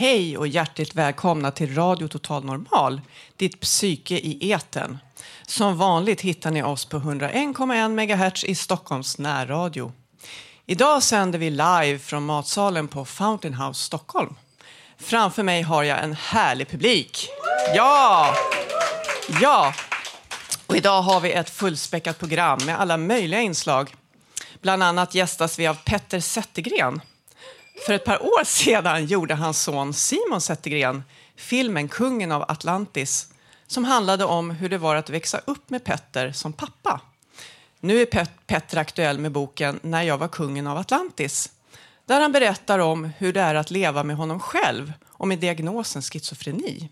Hej och hjärtligt välkomna till Radio Total Normal, ditt psyke i eten. Som vanligt hittar ni oss på 101,1 MHz i Stockholms närradio. Idag sänder vi live från matsalen på Fountain House Stockholm. Framför mig har jag en härlig publik. Ja! Ja! Och idag har vi ett fullspäckat program med alla möjliga inslag. Bland annat gästas vi av Petter Zettergren för ett par år sedan gjorde hans son Simon Zettergren filmen Kungen av Atlantis som handlade om hur det var att växa upp med Petter som pappa. Nu är Pet Petter aktuell med boken När jag var kungen av Atlantis där han berättar om hur det är att leva med honom själv och med diagnosen schizofreni.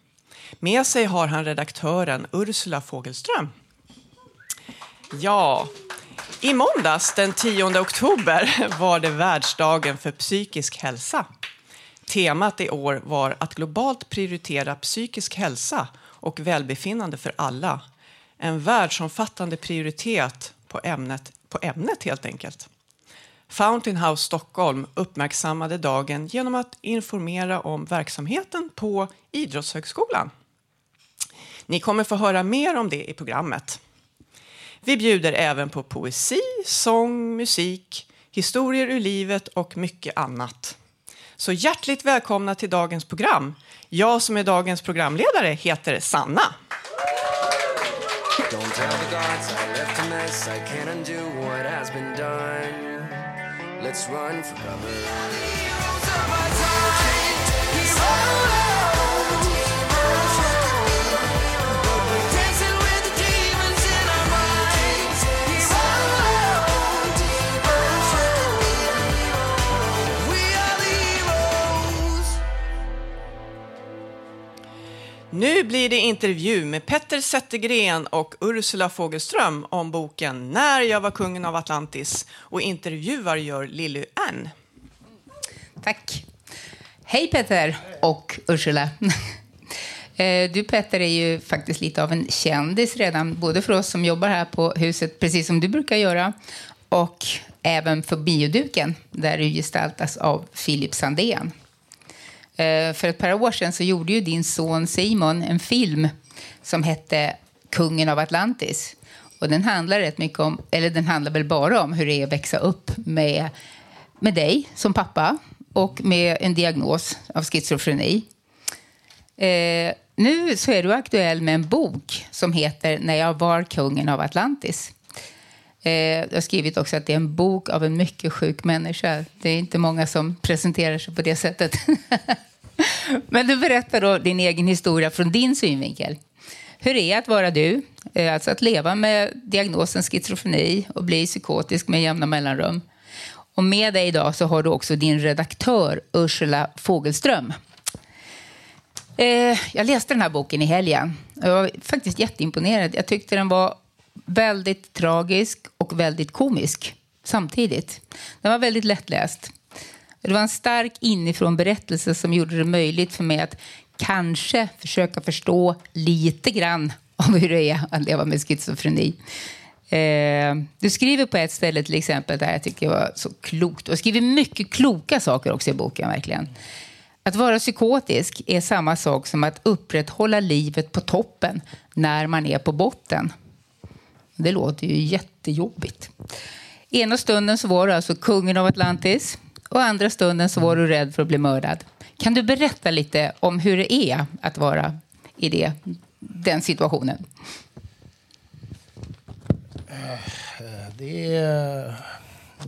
Med sig har han redaktören Ursula Fogelström. Ja, i måndags den 10 oktober var det världsdagen för psykisk hälsa. Temat i år var att globalt prioritera psykisk hälsa och välbefinnande för alla. En världsomfattande prioritet på ämnet, på ämnet helt enkelt. Fountain House Stockholm uppmärksammade dagen genom att informera om verksamheten på Idrottshögskolan. Ni kommer få höra mer om det i programmet. Vi bjuder även på poesi, sång, musik, historier ur livet och mycket annat. Så hjärtligt välkomna till dagens program. Jag som är dagens programledare heter Sanna. Don't tell the gods I left a mess I can't undo what has been done Let's run for Nu blir det intervju med Petter Zettergren och Ursula Fogelström om boken När jag var kungen av Atlantis. Och intervjuar gör Lilly Ann. Tack. Hej Petter och Ursula. Eh, du Petter är ju faktiskt lite av en kändis redan, både för oss som jobbar här på huset, precis som du brukar göra, och även för bioduken, där du gestaltas av Filip Sandén. Eh, för ett par år sedan så gjorde ju din son Simon en film som hette Kungen av Atlantis. Och den handlar rätt mycket om, eller den handlar väl bara om hur det är att växa upp med, med dig som pappa och med en diagnos av schizofreni. Eh, nu så är du aktuell med en bok som heter När jag var kungen av Atlantis. Eh, jag har skrivit också att det är en bok av en mycket sjuk människa. Det är inte många som presenterar sig på det sättet. Men du berättar då din egen historia från din synvinkel. Hur är det att vara du? Eh, alltså att leva med diagnosen schizofreni och bli psykotisk med jämna mellanrum. Och med dig idag så har du också din redaktör Ursula Fogelström. Eh, jag läste den här boken i helgen. Jag var faktiskt jätteimponerad. Jag tyckte den var väldigt tragisk och väldigt komisk samtidigt. Den var väldigt lättläst. Det var en stark inifrån berättelse som gjorde det möjligt för mig att kanske försöka förstå lite grann om hur det är att leva med schizofreni. Eh, du skriver på ett ställe till exempel, där jag tycker det var så klokt, och skriver mycket kloka saker också i boken verkligen. Att vara psykotisk är samma sak som att upprätthålla livet på toppen när man är på botten. Det låter ju jättejobbigt. Ena stunden så var du alltså kungen av Atlantis och andra stunden så var du rädd för att bli mördad. Kan du berätta lite om hur det är att vara i det, den situationen? Det är...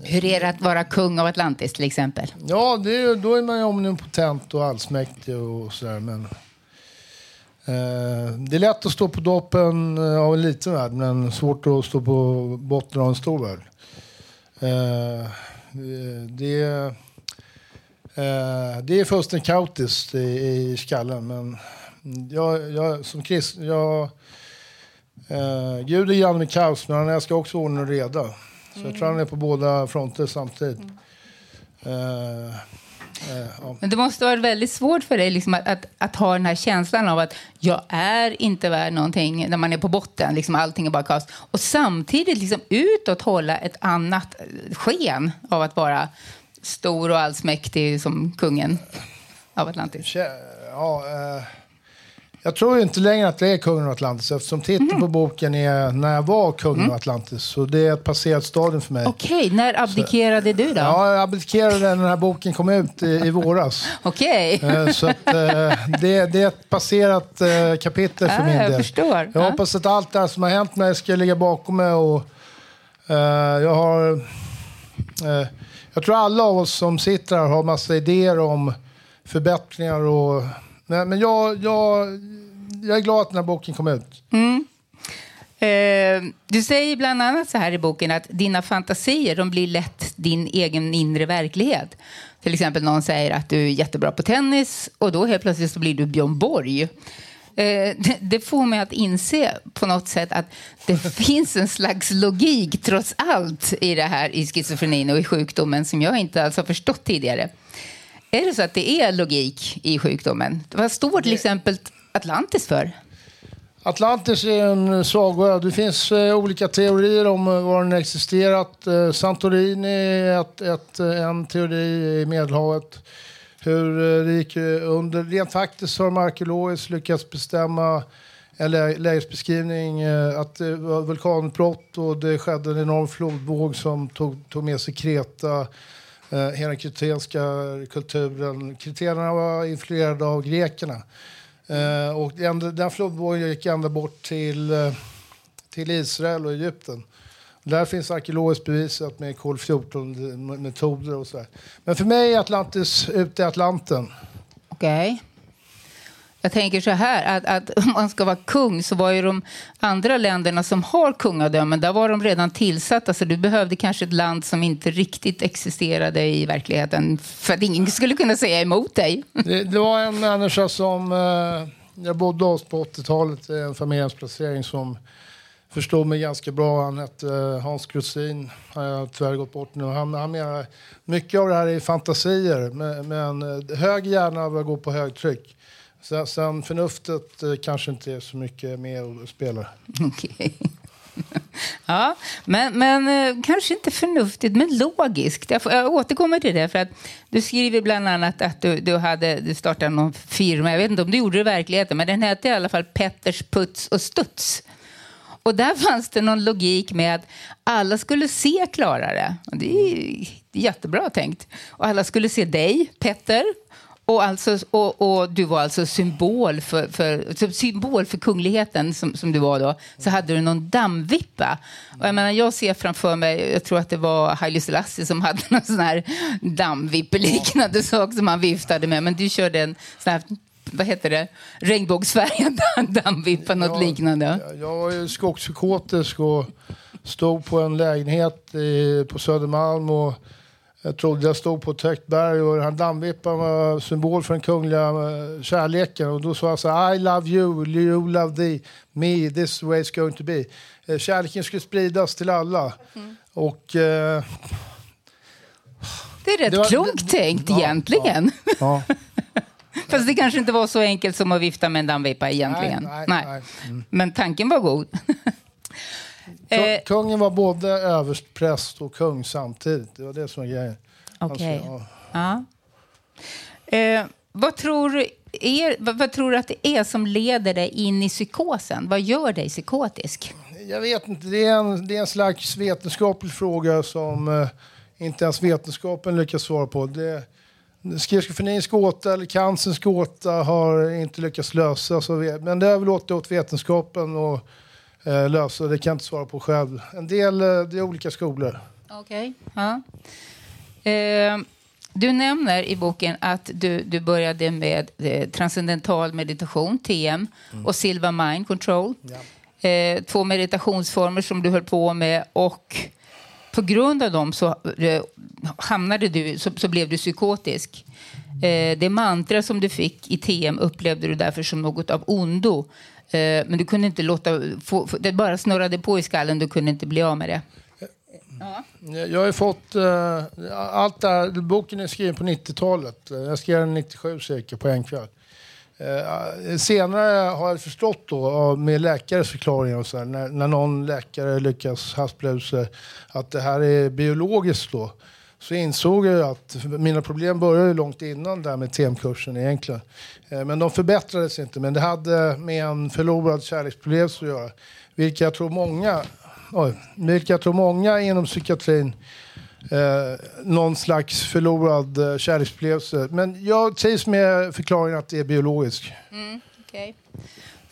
Hur är det att vara kung av Atlantis till exempel? Ja, det, då är man ju omnipotent och allsmäktig och sådär. Men, eh, det är lätt att stå på toppen av en liten värld men svårt att stå på botten av en stor värld. Det, Eh, det är fullständigt kaotiskt i, i skallen. Men jag, jag som kristen, jag, eh, Gud är granne med kaos, men han älskar också ordning och reda. Så jag tror han är på båda fronter samtidigt. Eh, eh, ja. Men det måste vara väldigt svårt för dig liksom, att, att, att ha den här känslan av att jag är inte värd någonting när man är på botten. Liksom, allting är bara kaos. Och samtidigt liksom, utåt hålla ett annat sken av att vara stor och allsmäktig som kungen av Atlantis. Ja, eh, jag tror inte längre att det är kungen av Atlantis eftersom titeln på boken är När jag var kungen av Atlantis. Så det är ett passerat stadium för mig. Okej, när abdikerade du då? Ja, jag abdikerade när den här boken kom ut i, i våras. Okej. Eh, Så att, eh, det, det är ett passerat eh, kapitel för Ja, min jag del. förstår. Jag Ja. hoppas att allt det här som har hänt mig ska ligga bakom mig. Och, eh, jag, har, eh, jag tror alla av oss som sitter här har massa idéer om förbättringar. Och, men men jag, jag, jag är glad att den här boken kom ut. Mm. Eh, du säger bland annat så här i boken att dina fantasier de blir lätt din egen inre verklighet. Till exempel någon säger att du är jättebra på tennis och då helt plötsligt så blir du Björn Borg. Eh, det, det får mig att inse på något sätt att det finns en slags logik trots allt i det här i schizofrenin och i sjukdomen som jag inte alls har förstått tidigare. Är det så att det är logik i sjukdomen? Vad står till exempel Atlantis för? Atlantis är en sagoö. Det finns eh, olika teorier om eh, var den existerat. Eh, Santorini är ett, ett, en teori i Medelhavet. Hur det gick under. Rent faktiskt har de arkeologiskt lyckats bestämma en lä- lägesbeskrivning att det var vulkanutbrott och det skedde en enorm flodvåg som tog, tog med sig Kreta, eh, hela den kretenska kulturen. Kreterna var influerade av grekerna. Eh, och den, den flodvågen gick ända bort till, eh, till Israel och Egypten. Där finns arkeologiskt bevisat med kol-14-metoder och så. Men för mig är Atlantis ute i Atlanten. Okej. Jag tänker så här, att, att om man ska vara kung så var ju de andra länderna som har kungadömen, där var de redan tillsatta. Så du behövde kanske ett land som inte riktigt existerade i verkligheten för att ingen skulle kunna säga emot dig. Det, det var en människa som eh, jag bodde hos på 80-talet, en familjehemsplacering som förstod mig ganska bra. Han hette eh, Hans Krusin. Han har tyvärr gått bort nu. Han, han menar, mycket av det här är fantasier, men, men eh, hög hjärna att gå på högtryck. Sen, sen förnuftet eh, kanske inte är så mycket med och spelar. Okay. Ja, men, men eh, kanske inte förnuftigt, men logiskt. Jag, får, jag återkommer till det. för att Du skriver bland annat att du, du, hade, du startade någon firma. Jag vet inte om du gjorde det i verkligheten, men den hette i alla fall Petters Puts och Studs. Och där fanns det någon logik med att alla skulle se klarare. Det är jättebra tänkt. Och alla skulle se dig, Petter. Och, alltså, och, och du var alltså symbol för, för, symbol för kungligheten som, som du var då. Så hade du någon dammvippa. Och jag, menar, jag ser framför mig, jag tror att det var Haile Selassie som hade någon sån här dammvippeliknande sak som han viftade med. Men du körde en sån här, vad heter det, regnbågsfärgad dammvippa, något Ja, liknande. Jag, jag var ju skogspsykotisk och stod på en lägenhet i, på Södermalm och jag trodde jag stod på ett högt berg och den här dammvippan var symbol för den kungliga eh, kärleken. Och då sa jag så här, I love you, you love thee, me, this is the way it's going to be. Eh, Kärleken skulle spridas till alla. Och eh, Det är rätt Det var- klokt det- tänkt ja, egentligen. ja, Fast det kanske inte var så enkelt som att vifta med en dammvippa egentligen. nej, nej, nej. Mm. Men tanken var god. Eh, Kungen var både överstpräst och kung samtidigt. Det var det som var grejen. Okej. Alltså, ja. Ja. Eh, vad, tror vad, vad tror du att det är som leder dig in i psykosen? Vad gör dig psykotisk? Jag vet inte. Det är en, det är en slags vetenskaplig fråga som eh, inte ens vetenskapen lyckas svara på. Det, Schizofrenins gåta eller cancerns gåta har inte lyckats lösa. Så vet, men det överlåter åt vetenskapen att eh, lösa. Det kan jag inte svara på själv. En del, eh, det är olika skolor. Okej. Ja. Eh, du nämner i boken att du, du började med eh, transcendental meditation, TM, och Silva Mind Control. Eh, två meditationsformer som du höll på med och på grund av dem så eh, hamnade du, så, så blev du psykotisk. Eh, det mantra som du fick i TM upplevde du därför som något av ondo. Eh, men du kunde inte låta, få, få- det bara snurrade på i skallen, du kunde inte bli av med det. Jag har ju fått Eh, allt där. Boken är skriven på 90-talet. Jag skrev den 97 cirka på en kväll. Eh, senare har jag förstått då med läkares förklaringar och så här, när, när någon läkare lyckas haspla ut sig att det här är biologiskt då. Så insåg jag att mina problem började långt innan där med TM-kursen egentligen. Eh, men de förbättrades inte. Men det hade med en förlorad kärleksupplevelse att göra. Vilket jag tror många, oj, vilket jag tror många inom psykiatrin eh, någon slags förlorad eh, kärleksupplevelse. Men jag trivs med förklaringen att det är biologiskt. Mm,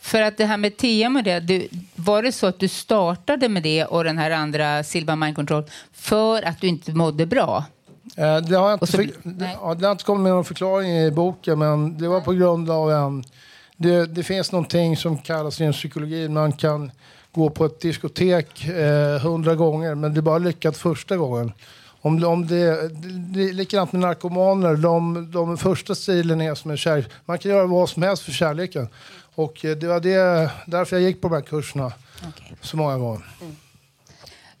för att det här med TM och det, du, var det så att du startade med det och den här andra Silva Mind Control för att du inte mådde bra? Eh, det, har jag inte så- för, ja, det har inte kommit med någon förklaring i boken men det var på grund av en... Det, det finns någonting som kallas inom psykologin. Man kan gå på ett diskotek eh, hundra gånger men det är bara lyckat första gången. Om, om det, det, det är likadant med narkomaner. De, de första stilen är som en kärlek. Man kan göra vad som helst för kärleken. Och eh, det var det, därför jag gick på de här kurserna så många gånger.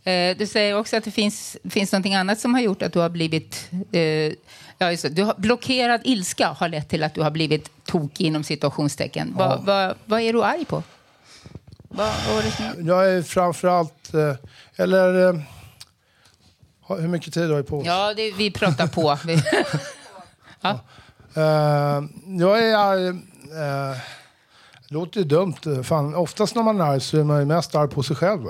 Eh, du säger också att det finns, finns någonting annat som har gjort att du har blivit... Eh, ja, just du har, blockerad ilska har lett till att du har blivit tokig inom situationstecken. Vad vad- vad är du arg på? Vad, vad var det som... Jag är framförallt... Eh, eller... Eh, hur mycket tid har jag på oss? Ja, det, vi pratar på. Vi- ja. Eh, jag är arg... Det låter ju dumt. Fan, oftast när man är arg så är man ju mest arg på sig själv.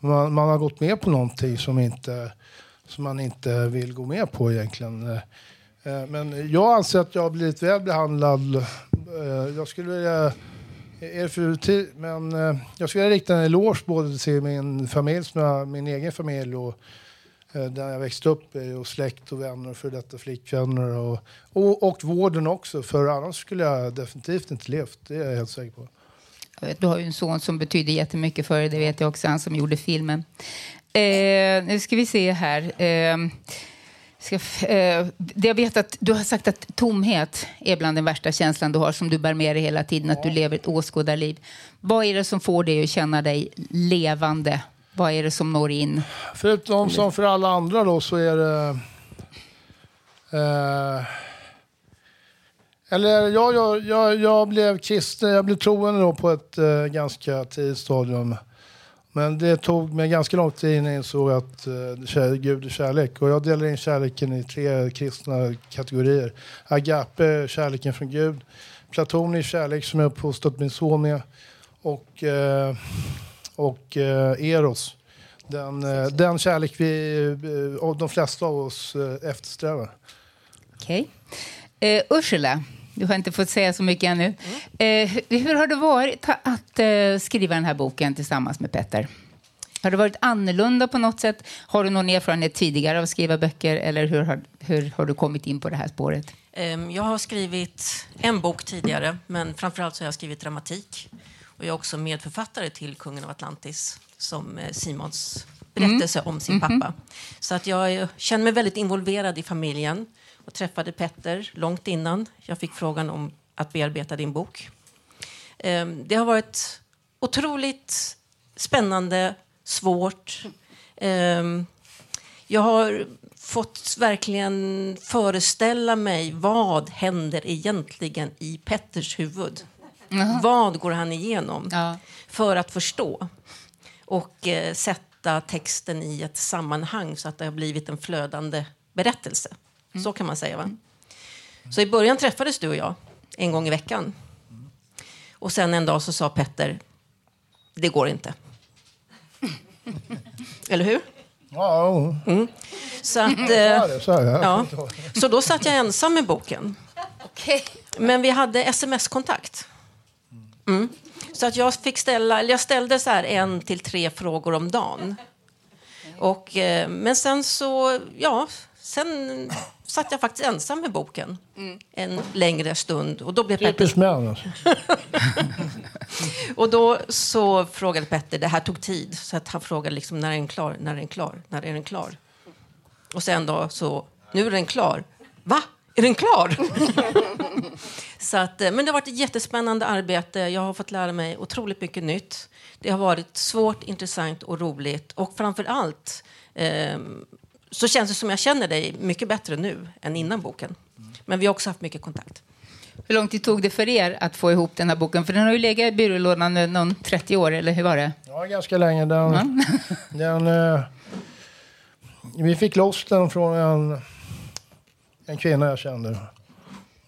Man, man har gått med på någonting som, inte, som man inte vill gå med på egentligen. Eh, men jag anser att jag har blivit väl behandlad. Eh, jag skulle vilja... Är det för tid? Men eh, jag skulle vilja rikta en eloge både till min familj, som jag, min egen familj och där jag växte upp och släkt och vänner, för detta flickvänner och, och, och vården också. För annars skulle jag definitivt inte levt, det är jag helt säker på. Vet, Du har ju en son som betyder jättemycket för dig, det vet jag också, han som gjorde filmen. Eh, nu ska vi se här. Eh, ska, eh, det jag vet att du har sagt att tomhet är bland den värsta känslan du har, som du bär med dig hela tiden, att du lever ett åskådarliv. Vad är det som får dig att känna dig levande? Vad är det som når in? Förutom som för alla andra då så är det... Eh, eller jag, jag, jag, jag blev kristen, jag blev troende då på ett eh, ganska tidigt stadium. Men det tog mig ganska lång tid innan jag insåg att eh, Gud är kärlek. Och jag delar in kärleken i tre kristna kategorier. Agape, kärleken från Gud. Platonisk kärlek som jag uppfostrat min son med. Och, eh, och eh, Eros. Den, eh, den kärlek vi, eh, och de flesta av oss eh, eftersträvar. Okej. Eh, Ursula, du har inte fått säga så mycket ännu. Eh, hur, hur har det varit att, eh, skriva den här boken tillsammans med Petter? Har det varit annorlunda på något sätt? Har du någon erfarenhet tidigare av att skriva böcker eller hur har, hur har du kommit in på det här spåret? Ehm, Jag har skrivit en bok tidigare, men framförallt så har jag skrivit dramatik. Och jag är också medförfattare till Kungen av Atlantis, som eh, Simons berättelse om sin pappa. Så att jag känner mig väldigt involverad i familjen och träffade Petter långt innan jag fick frågan om att bearbeta din bok. Ehm, Det har varit otroligt spännande, svårt. Ehm, Jag har fått verkligen föreställa mig vad händer egentligen i Petters huvud. Vad går han igenom Ja. för att förstå och eh, sätta texten i ett sammanhang så att det har blivit en flödande berättelse. Så kan man säga. va? Så i början träffades du och jag en gång i veckan. Och sen en dag så sa Petter, det går inte. Eller hur? Ja, jo. Så, att, eh, ja. så då satt jag ensam med boken. Men vi hade sms-kontakt. Mm. Så att jag, fick ställa, eller jag ställde så här en till tre frågor om dagen. Och, eh, men sen så, ja, sen satt jag faktiskt ensam med boken en längre stund. Och då blev Petter Typiskt män. Alltså. och då så frågade Petter, det här tog tid, så att han frågade liksom, när är den klar, när är den klar, när är den klar? Och sen då så, nu är den klar. Va? Är den klar? så att, eh, men det har varit ett jättespännande arbete. Jag har fått lära mig otroligt mycket nytt. Det har varit svårt, intressant och roligt. Och framför allt eh, så känns det som jag känner dig mycket bättre nu än innan boken. Men vi har också haft mycket kontakt. Hur lång tid tog det för er att få ihop den här boken? För den har ju legat i byrålådan någon 30 år, eller hur var det? Ja, ganska länge. Den, den, eh, vi fick loss den från en, en kvinna jag kände.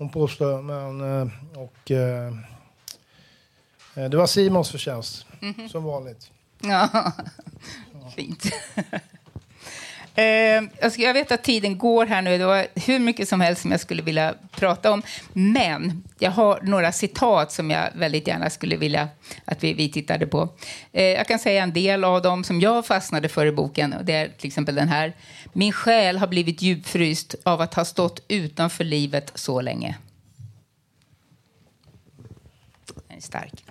Hon påstod, men... eh, Och, eh, eh, det var Simons förtjänst, som vanligt. Ja, fint. Jag vet att tiden går här nu. Det var hur mycket som helst som jag skulle vilja prata om. Men jag har några citat som jag väldigt gärna skulle vilja att vi, vi tittade på. Jag kan säga en del av dem som jag fastnade för i boken. Det är till exempel den här. Min själ har blivit djupfryst av att ha stått utanför livet så länge. Den är stark.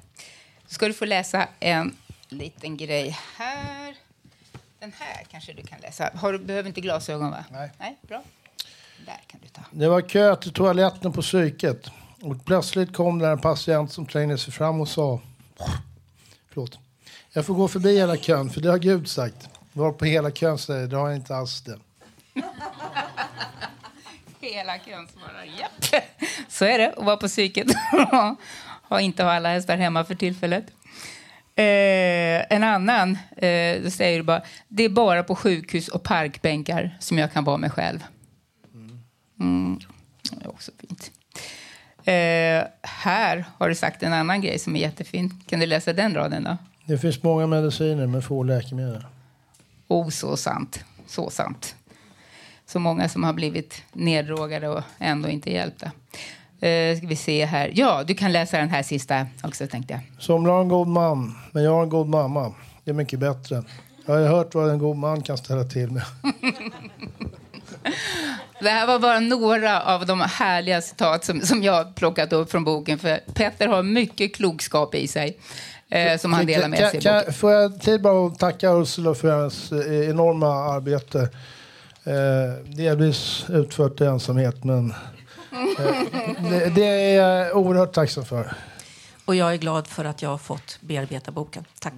Ska du få läsa en liten grej här. Den här kanske du kan läsa. Har du behöver inte glasögon, va? Nej. Nej, bra. Där kan du ta. Det var kö till toaletten på psyket. Och plötsligt kom där en patient som trängde sig fram och sa... Förlåt. Jag får gå förbi hela kön, för det har Gud sagt. Var på hela kön säger, jag inte alls det. Hela kön svarar japp. Så är det att vara på psyket. Har inte ha alla hästar hemma för tillfället. Eh, en annan, eh, säger du bara, det är bara på sjukhus och parkbänkar som jag kan vara mig själv. Mm. Det är också fint. Eh, här har du sagt en annan grej som är jättefin. Kan du läsa den raden då? Det finns många mediciner men få läkemedel. Oh, så sant. Så sant. Så många som har blivit neddrogade och ändå inte hjälpta. Eh, ska vi se här. Ja, du kan läsa den här sista också tänkte jag. Somliga har en god man, men jag har en god mamma. Det är mycket bättre. Jag har hört vad en god man kan ställa till med. Det här var bara några av de härliga citat som, som jag plockat upp från boken. För Petter har mycket klokskap i sig eh, som han delar med sig Kan- kan- Får jag tid bara att tacka Ursula för hennes eh, enorma arbete. Eh, delvis utfört i ensamhet, men eh, det, det är jag oerhört tacksam för. Och jag är glad för att jag har fått bearbeta boken. Tack.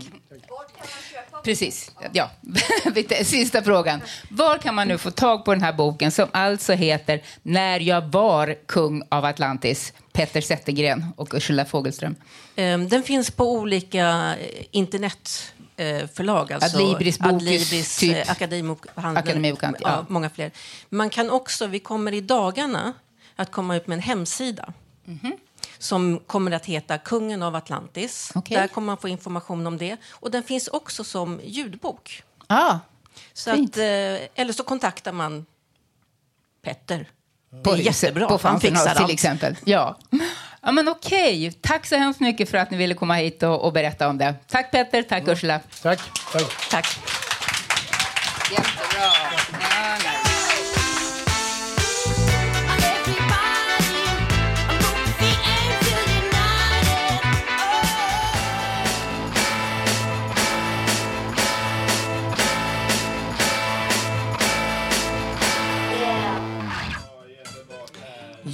Precis. Ja. Sista frågan. Var kan man nu få tag på den här boken som alltså heter När jag var kung av Atlantis? Petter Zettergren och Ursula Fogelström. Ehm, Den finns på olika eh, internetförlag. Alltså Adlibris, Bokus, Adlibris, typ. eh, Akademibokhandeln. Ja. ja. Många fler. Man kan också, vi kommer i dagarna att komma ut med en hemsida. Som kommer att heta Kungen av Atlantis. Okej. Där kommer man få information om det. Och den finns också som ljudbok. Ah, Så att, eh, eller så kontaktar man Petter. Det är jättebra. På Han fixar House till allt. exempel. Ja. ja, men okej. Tack så hemskt mycket för att ni ville komma hit och, och berätta om det. Tack Petter, tack Ursula. Tack. tack. Tack. Jättebra.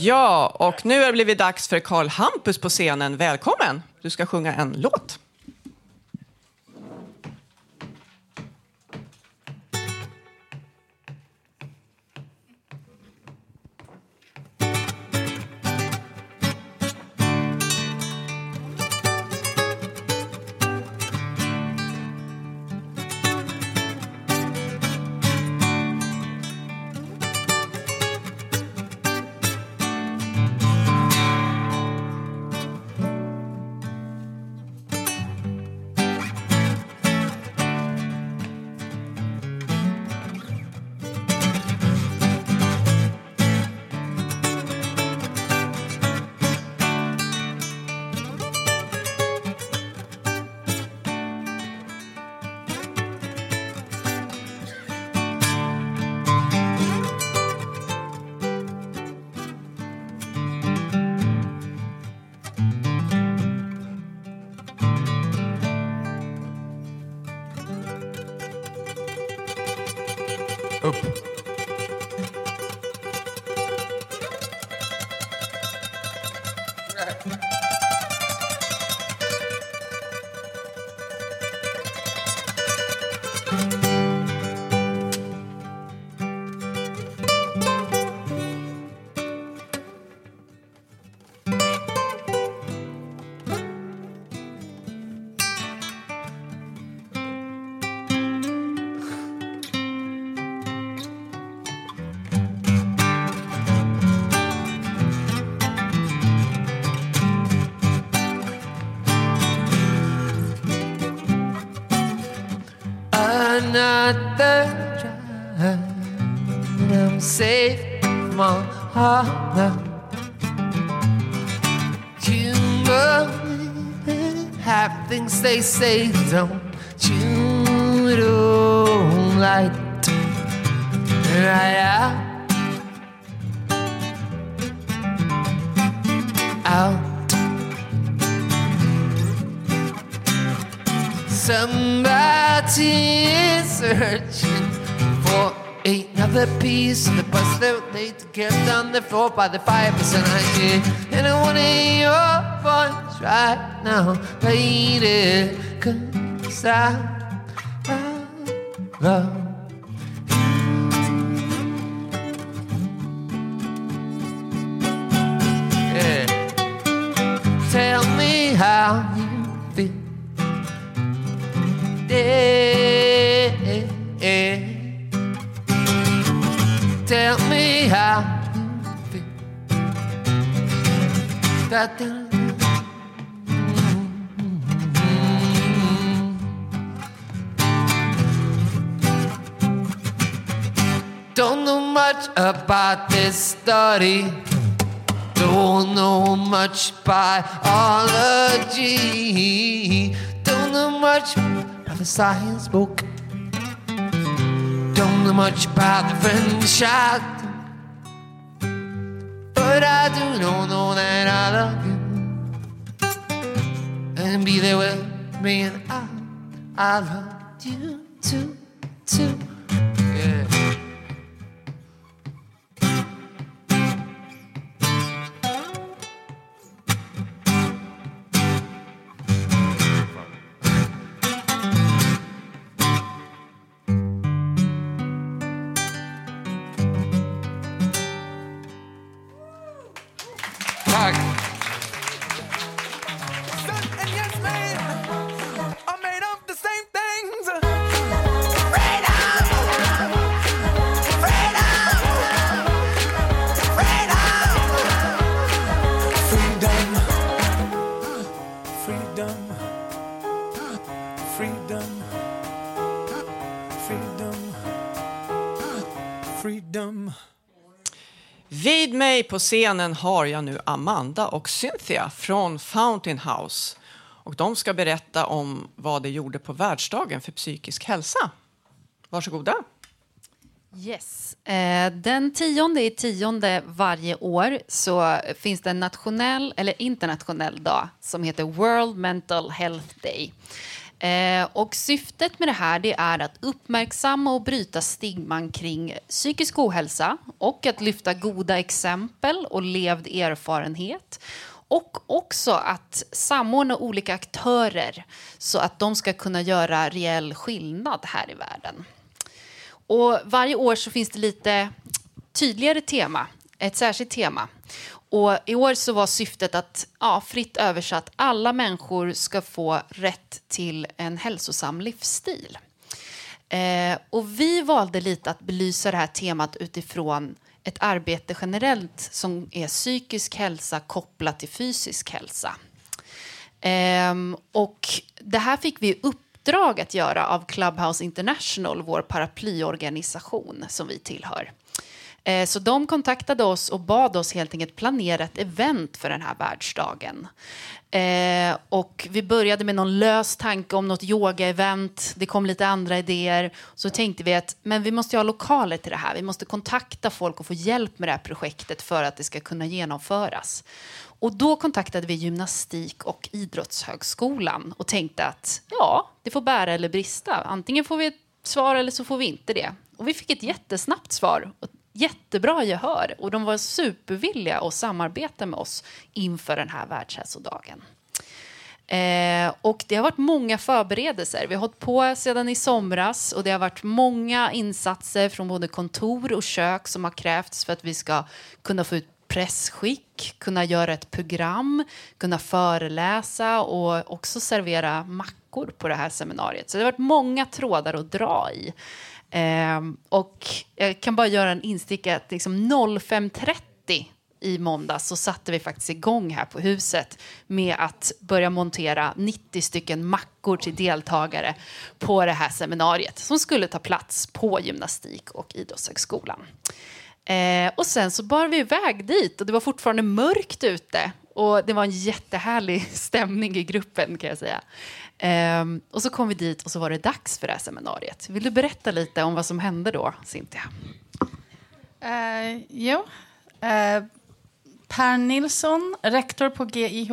Ja, och nu har det blivit dags för Karl Hampus på scenen. Välkommen! Du ska sjunga en låt. Música they say, don't you? Don't like right out. Out. Somebody is searching for another piece of the puzzle they get on the floor by the five percent I hear. And I want to hear your voice right now, lady, cause I, I love Yeah. Tell me how you feel. Yeah. Tell me how you feel. That Don't know much about this study. Don't know much biology. Don't know much of a science book. Don't know much about the French I But I do know, know that I love you. And be there with me and I, I love you too, too. På scenen har jag nu Amanda och Cynthia från Fountain House. Och de ska berätta om vad de gjorde på världsdagen för psykisk hälsa. Varsågoda. Yes. Eh, den tionde i tionde varje år så finns det en nationell eller internationell dag som heter World Mental Health Day. Eh, och syftet med det här det är att uppmärksamma och bryta stigman kring psykisk ohälsa och att lyfta goda exempel och levd erfarenhet och också att samordna olika aktörer så att de ska kunna göra reell skillnad här i världen. Och varje år så finns det lite tydligare tema, ett särskilt tema. Och I år så var syftet att, ja, fritt översatt, alla människor ska få rätt till en hälsosam livsstil. Eh, och vi valde lite att belysa det här temat utifrån ett arbete generellt som är psykisk hälsa kopplat till fysisk hälsa. Eh, och det här fick vi i uppdrag att göra av Clubhouse International, vår paraplyorganisation som vi tillhör. Eh, Så de kontaktade oss och bad oss helt enkelt planera ett event för den här världsdagen. Eh, och vi började med någon lös tanke om något yoga-event. Det kom lite andra idéer. Så tänkte vi att men vi måste ha lokaler till det här. Vi måste kontakta folk och få hjälp med det här projektet för att det ska kunna genomföras. Och då kontaktade vi Gymnastik och idrottshögskolan och tänkte att ja, det får bära eller brista. Antingen får vi ett svar eller så får vi inte det. Och vi fick ett jättesnabbt svar. Jättebra gehör och de var supervilliga att samarbeta med oss inför den här världshälsodagen. Eh, och det har varit många förberedelser. Vi har hållit på sedan i somras och det har varit många insatser från både kontor och kök som har krävts för att vi ska kunna få ut pressskick, kunna göra ett program, kunna föreläsa och också servera mackor på det här seminariet. Så det har varit många trådar att dra i. Eh, och jag kan bara göra en instick, att liksom 05.30 i måndags så satte vi faktiskt igång här på huset med att börja montera 90 stycken mackor till deltagare på det här seminariet som skulle ta plats på Gymnastik och idrottshögskolan. Eh, och sen så bar vi iväg dit och det var fortfarande mörkt ute och det var en jättehärlig stämning i gruppen kan jag säga. Um, och så kom vi dit och så var det dags för det här seminariet. Vill du berätta lite om vad som hände då, Cynthia? Uh, jo. Uh, Per Nilsson, rektor på GIH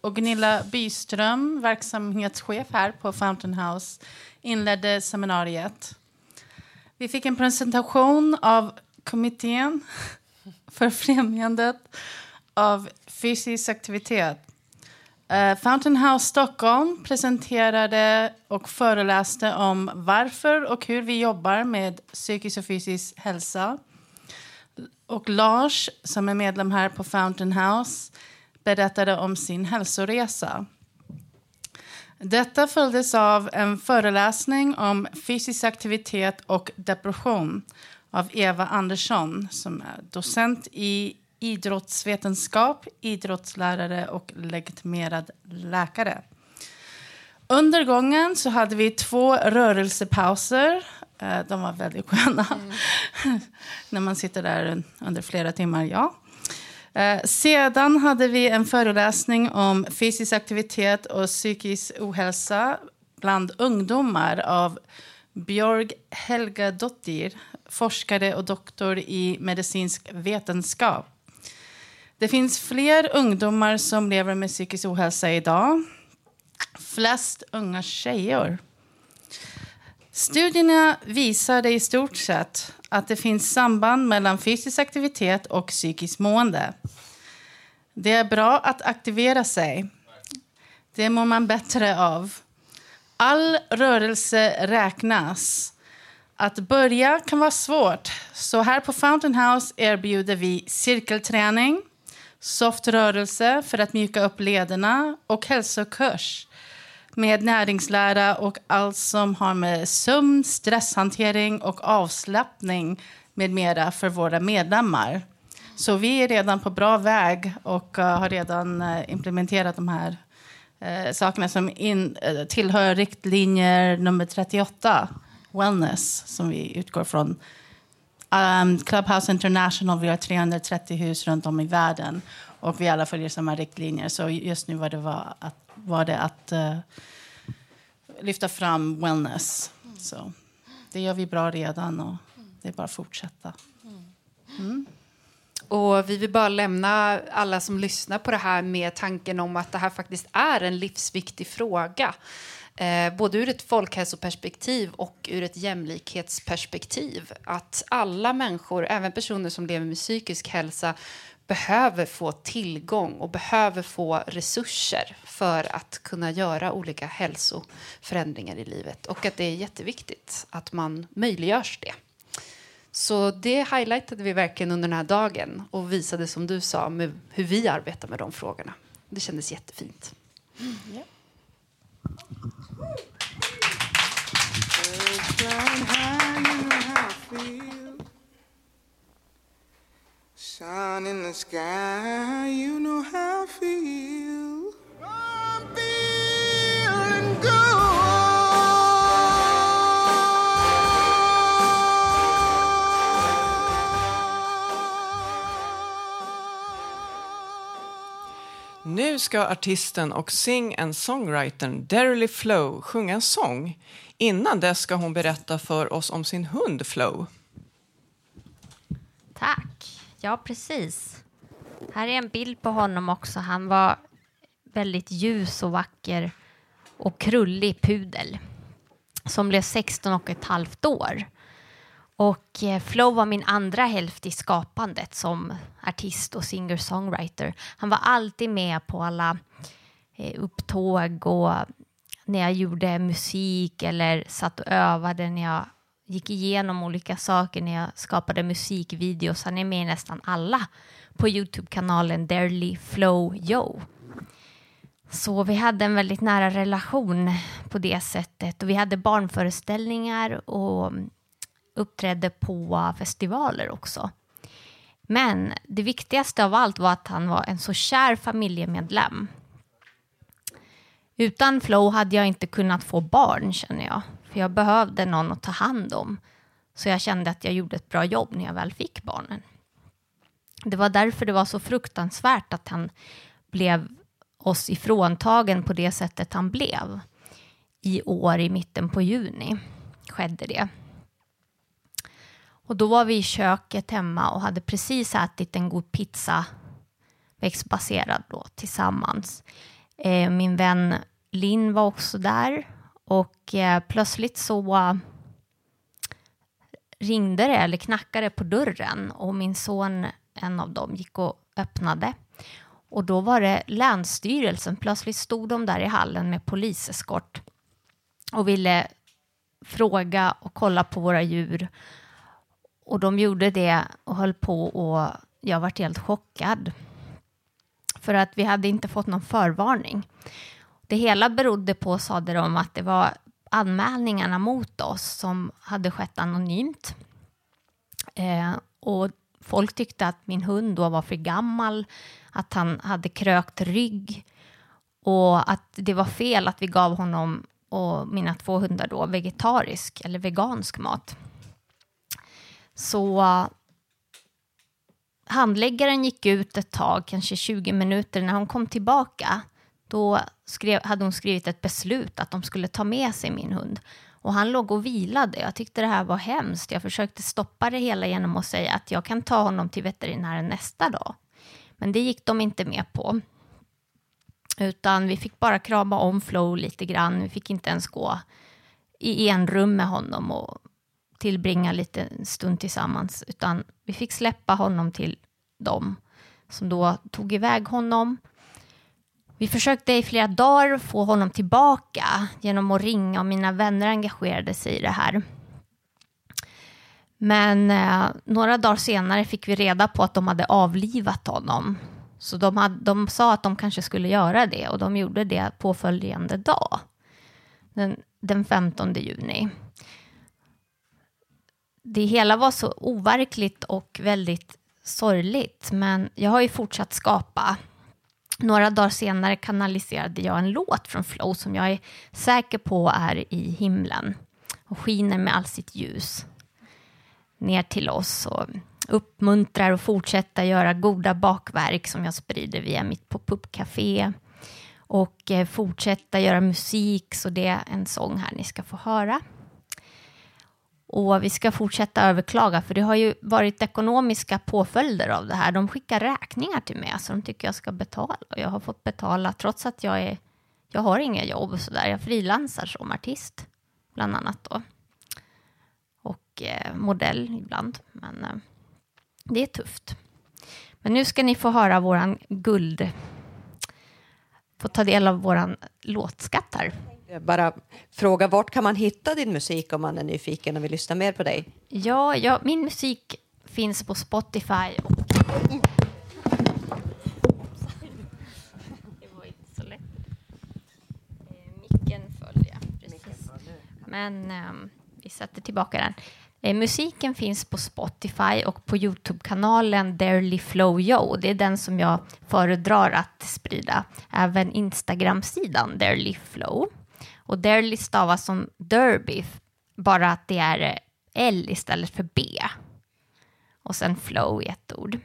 och Gunilla Byström, verksamhetschef här på Fountain House, inledde seminariet. Vi fick en presentation av kommittén för främjandet av fysisk aktivitet. Uh, Fountain House Stockholm presenterade och föreläste om varför och hur vi jobbar med psykisk och fysisk hälsa. Och Lars, som är medlem här på Fountain House, berättade om sin hälsoresa. Detta följdes av en föreläsning om fysisk aktivitet och depression av Eva Andersson som är docent i idrottsvetenskap, idrottslärare och legitimerad läkare. Under gången så hade vi två rörelsepauser. Eh, de var väldigt sköna. Mm. När man sitter där under flera timmar, ja. Eh, sedan hade vi en föreläsning om fysisk aktivitet och psykisk ohälsa bland ungdomar av Björg Helga Dottir, forskare och doktor i medicinsk vetenskap. Det finns fler ungdomar som lever med psykisk ohälsa idag. Flest unga tjejer. Studierna visade i stort sett att det finns samband mellan fysisk aktivitet och psykiskt mående. Det är bra att aktivera sig. Det mår man bättre av. All rörelse räknas. Att börja kan vara svårt, så här på Fountain House erbjuder vi cirkelträning, soft rörelse för att mjuka upp lederna och hälsokurs med näringslära och allt som har med sömn, stresshantering och avslappning med mera för våra medlemmar. Så vi är redan på bra väg och uh, har redan uh, implementerat de här uh, sakerna som in, tillhör riktlinjer nummer 38, wellness, som vi utgår från. Um, Clubhouse International, vi har 330 hus runt om i världen och vi alla följer samma riktlinjer. Så just nu var det, var att, var det att uh, lyfta fram wellness. Så det gör vi bra redan och det är bara att fortsätta. Mm. Och vi vill bara lämna alla som lyssnar på det här med tanken om att det här faktiskt är en livsviktig fråga. Eh, både ur ett folkhälsoperspektiv och ur ett jämlikhetsperspektiv. Att alla människor, även personer som lever med psykisk hälsa behöver få tillgång och behöver få resurser för att kunna göra olika hälsoförändringar i livet. Och att det är jätteviktigt att man möjliggörs det. Så det highlightade vi verkligen under den här dagen och visade som du sa med hur vi arbetar med de frågorna. Det kändes jättefint. Mm, yeah. Sun in the sky, you know how I feel. Nu ska artisten och sing and songwritern Derily Flow sjunga en sång. Innan dess ska hon berätta för oss om sin hund Flow. Tack. Ja, precis. Här är en bild på honom också. Han var väldigt ljus och vacker och krullig pudel som blev 16 och ett halvt år. Och eh, Flow var min andra hälft i skapandet som artist och singer-songwriter. Han var alltid med på alla eh, upptåg och när jag gjorde musik eller satt och övade när jag gick igenom olika saker när jag skapade musikvideos. Han är med i nästan alla på Youtube-kanalen Darely Flow Yo. Så vi hade en väldigt nära relation på det sättet och vi hade barnföreställningar och uppträdde på festivaler också. Men det viktigaste av allt var att han var en så kär familjemedlem. Utan Flow hade jag inte kunnat få barn känner jag. För jag behövde någon att ta hand om. Så jag kände att jag gjorde ett bra jobb när jag väl fick barnen. Det var därför det var så fruktansvärt att han blev oss ifråntagen på det sättet han blev. I år i mitten på juni skedde det. Och då var vi i köket hemma och hade precis ätit en god pizza växtbaserad då tillsammans. Eh, min vän Linn var också där och eh, plötsligt så ringde det eller knackade på dörren och min son, en av dem, gick och öppnade. Och då var det Länsstyrelsen. Plötsligt stod de där i hallen med poliseskort och ville fråga och kolla på våra djur. Och de gjorde det och höll på och jag vart helt chockad. För att vi hade inte fått någon förvarning. Det hela berodde på, sade de, att det var anmälningarna mot oss som hade skett anonymt. Eh, och folk tyckte att min hund då var för gammal, att han hade krökt rygg och att det var fel att vi gav honom och mina två hundar då vegetarisk eller vegansk mat. Så äh, handläggaren gick ut ett tag, kanske 20 minuter. När hon kom tillbaka då skrev, hade hon skrivit ett beslut att de skulle ta med sig min hund. Och han låg och vilade. Jag tyckte det här var hemskt. Jag försökte stoppa det hela genom att säga att jag kan ta honom till veterinären nästa dag. Men det gick de inte med på. Utan vi fick bara krama om Flow lite grann. Vi fick inte ens gå i en rum med honom och tillbringa lite stund tillsammans. Utan vi fick släppa honom till dem som då tog iväg honom. Vi försökte i flera dagar få honom tillbaka genom att ringa och mina vänner engagerade sig i det här. Men eh, några dagar senare fick vi reda på att de hade avlivat honom. Så de, hade, de sa att de kanske skulle göra det och de gjorde det påföljande dag. Den, den 15 juni. Det hela var så overkligt och väldigt sorgligt men jag har ju fortsatt skapa några dagar senare kanaliserade jag en låt från Flow som jag är säker på är i himlen och skiner med all sitt ljus ner till oss och uppmuntrar och fortsätta göra goda bakverk som jag sprider via mitt pop-up-café och eh, fortsätta göra musik så det är en sång här ni ska få höra. Och vi ska fortsätta överklaga, för det har ju varit ekonomiska påföljder av det här. De skickar räkningar till mig, alltså de tycker jag ska betala. Och jag har fått betala trots att jag är, jag har inga jobb och sådär. Jag frilansar som artist, bland annat då. Och eh, modell ibland, men eh, det är tufft. Men nu ska ni få höra våran guld, få ta del av våran låtskatt här. Bara fråga, vart kan man hitta din musik om man är nyfiken och vill lyssna mer på dig? Ja, ja min musik finns på Spotify. Och... Det var inte så lätt. Eh, Micken föll, ja. Precis. Men ehm, vi sätter tillbaka den. Eh, musiken finns på Spotify och på Youtube-kanalen Darely Flow Yo. Det är den som jag föredrar att sprida. Även Instagram-sidan Darely Flow. Och Derly stavas som Derby, bara att det är eh, L istället för B. Och sen Flow i ett ord.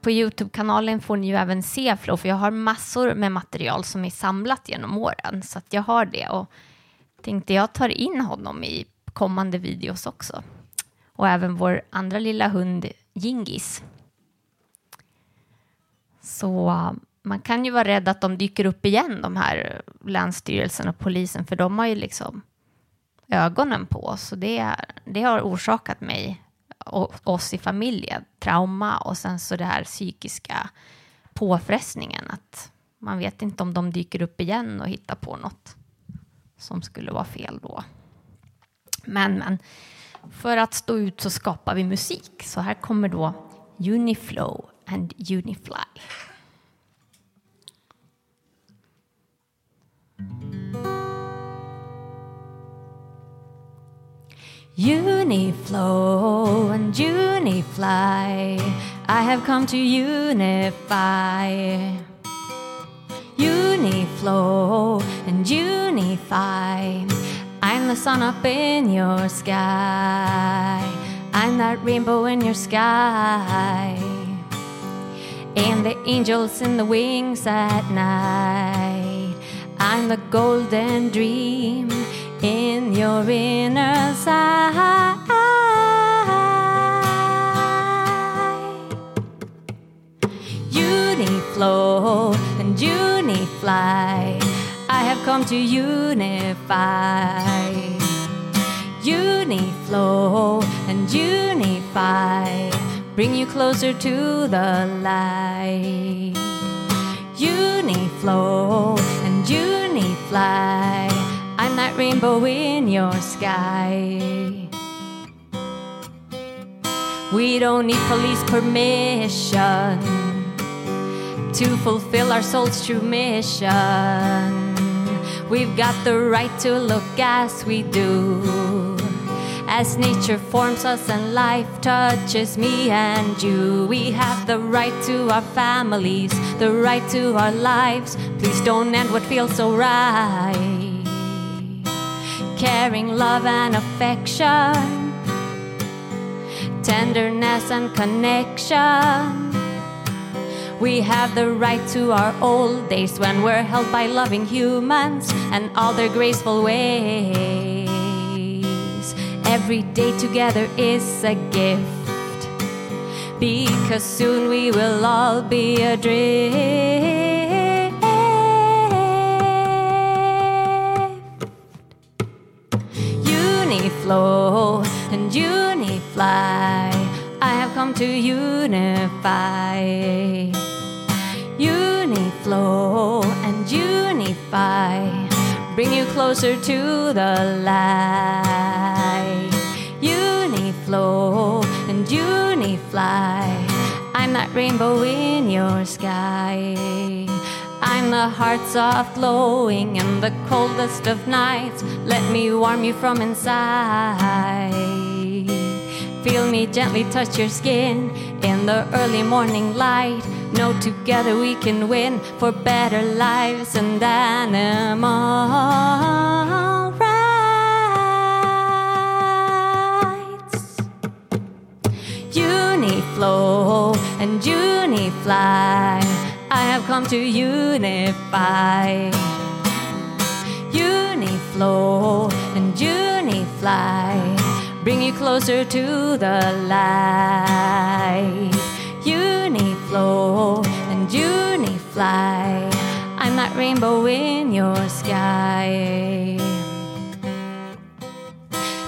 På Youtube-kanalen får ni ju även se Flow, för jag har massor med material som är samlat genom åren. Så att jag har det och tänkte jag tar in honom i kommande videos också. Och även vår andra lilla hund Gingis. Så man kan ju vara rädd att de dyker upp igen, de här Länsstyrelsen och polisen, för de har ju liksom ögonen på oss. Och det, det har orsakat mig och oss i familjen trauma och sen så det här psykiska påfrestningen att man vet inte om de dyker upp igen och hittar på något som skulle vara fel då. Men, men för att stå ut så skapar vi musik. Så här kommer då Uniflow and Unifly. Uniflow and Unifly, I have come to unify. Uniflow and Unify, I'm the sun up in your sky. I'm that rainbow in your sky. And the angels in the wings at night. I'm the golden dream in your inner sight. Uniflow and unifly. I have come to unify. Uniflow and unify. Bring you closer to the light. Uniflow and unifly. I'm that rainbow in your sky. We don't need police permission to fulfill our soul's true mission. We've got the right to look as we do. As nature forms us and life touches me and you, we have the right to our families, the right to our lives. Please don't end what feels so right. Caring love and affection, tenderness and connection. We have the right to our old days when we're held by loving humans and all their graceful ways. Every day together is a gift because soon we will all be adrift. Uniflow and unifly. I have come to unify. Uniflow and unify. Bring you closer to the light. Uniflow and unifly. I'm that rainbow in your sky. I'm the heart soft glowing in the coldest of nights. Let me warm you from inside. Feel me gently touch your skin in the early morning light. Know together we can win for better lives and animal And unifly. I have come to unify. Uniflow and unifly. Bring you closer to the light. Uniflow and unifly. I'm that rainbow in your sky.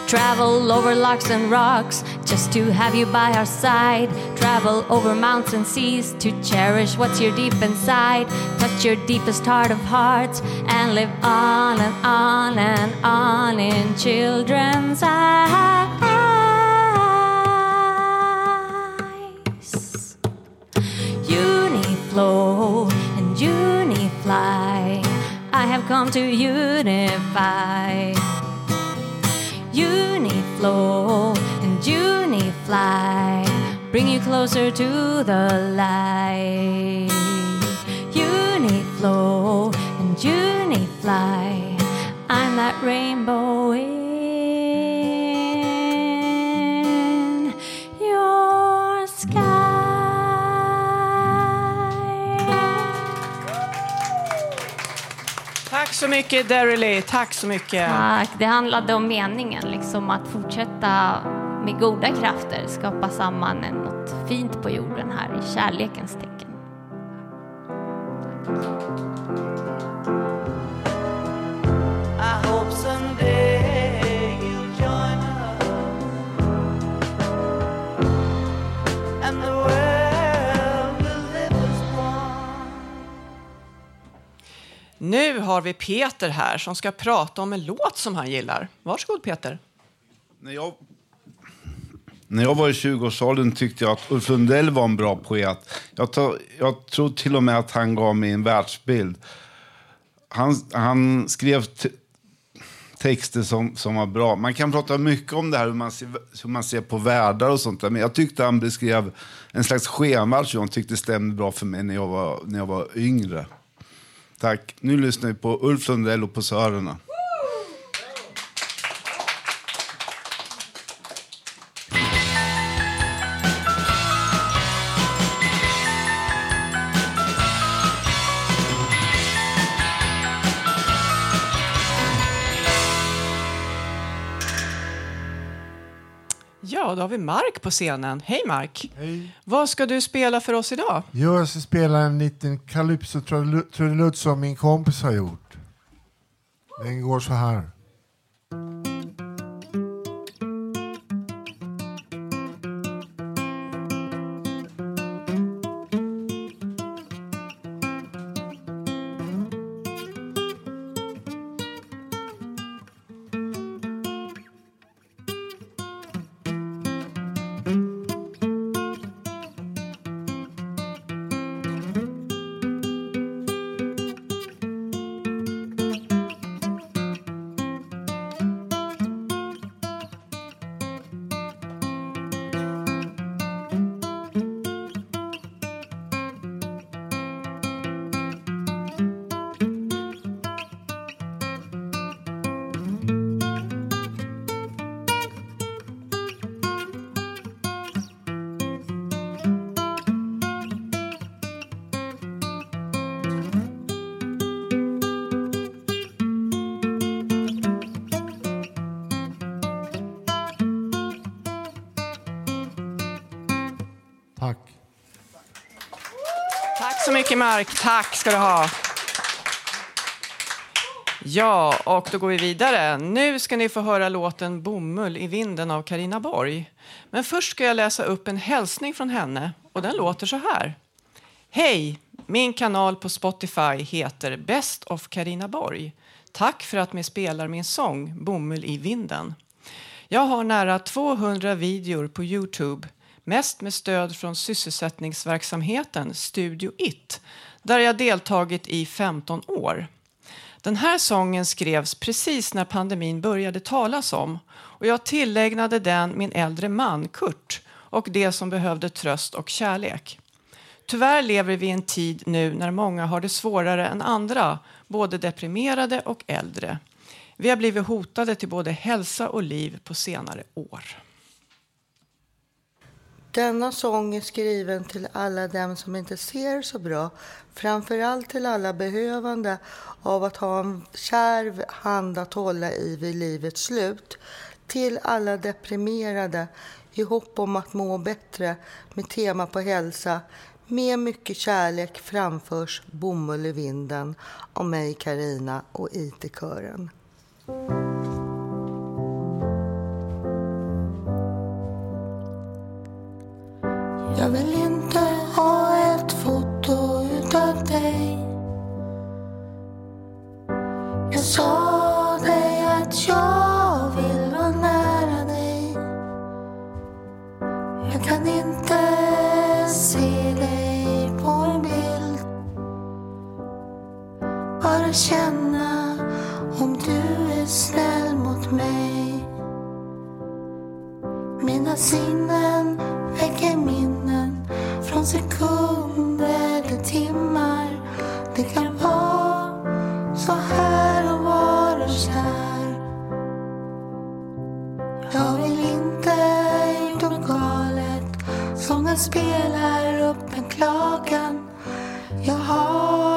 Travel over locks and rocks just to have you by our side. Travel over mountains and seas to cherish what's your deep inside. Touch your deepest heart of hearts and live on and on and on in children's eyes. Uniflow and unifly. I have come to unify. Uniflow and unifly. Bring you closer to the light. Uniflow and unifly. I'm that rainbow in your sky. Tack så mycket Derrily, tack så mycket. Tack. Det handlade om meningen, liksom att fortsätta med goda krafter skapa samman något fint på jorden här i kärlekens tecken. Nu har vi Peter här som ska prata om en låt som han gillar. Varsågod Peter. När jag när jag var i 20-årsåldern tyckte jag att Ulf Lundell var en bra poet. Jag, tar, jag tror till och med att han gav mig en världsbild. Han, han skrev texter som, som var bra. Man kan prata mycket om det här hur man ser, hur man ser på världar och sånt där. Men jag tyckte han beskrev en slags skenvärld som jag tyckte stämde bra för mig när jag var, när jag var yngre. Tack. Nu lyssnar vi på Ulf Lundell och på Sörerna. Har vi Mark på scenen. Hej Mark! Hej. Vad ska du spela för oss idag? Jag ska spela en liten calypso-trudelutt som min kompis har gjort. Den går så här. Tack. Tack så mycket Mark. Tack ska du ha. Ja, och då går vi vidare. Nu ska ni få höra låten Bomull i vinden av Karina Borg. Men först ska jag läsa upp en hälsning från henne och den låter så här. Hej! Min kanal på Spotify heter Best of Karina Borg. Tack för att ni spelar min sång Bomull i vinden. Jag har nära 200 videor på Youtube, mest med stöd från sysselsättningsverksamheten Studio It, där jag deltagit i 15 år. Den här sången skrevs precis när pandemin började talas om och jag tillägnade den min äldre man Kurt och det som behövde tröst och kärlek. Tyvärr lever vi i en tid nu när många har det svårare än andra, både deprimerade och äldre. Vi har blivit hotade till både hälsa och liv på senare år. Denna sång är skriven till alla dem som inte ser så bra. Framförallt till alla behövande av att ha en kärv hand att hålla i vid livets slut. Till alla deprimerade i hopp om att må bättre med tema på hälsa. Med mycket kärlek framförs Bomull i vinden av mig, Karina och IT-kören. Jag vill inte ha ett foto utav dig. Jag sa dig att jag vill vara nära dig. Jag kan inte se dig på en bild. Bara känna om du är snäll mot mig. Mina sinnen väcker minnen sekunder till timmar. Det kan vara så här att vara kär. Jag vill inte gjort något galet. Sången spelar upp en klagan. Jag har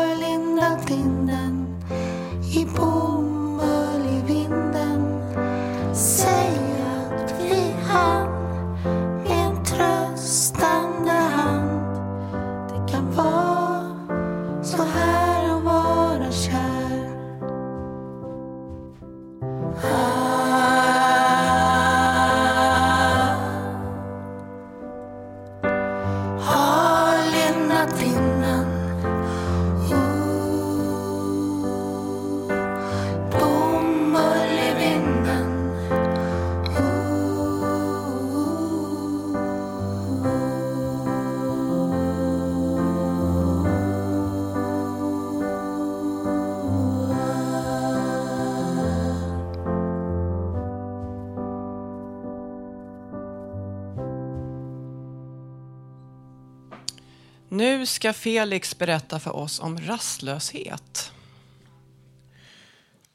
Nu ska Felix berätta för oss om rastlöshet.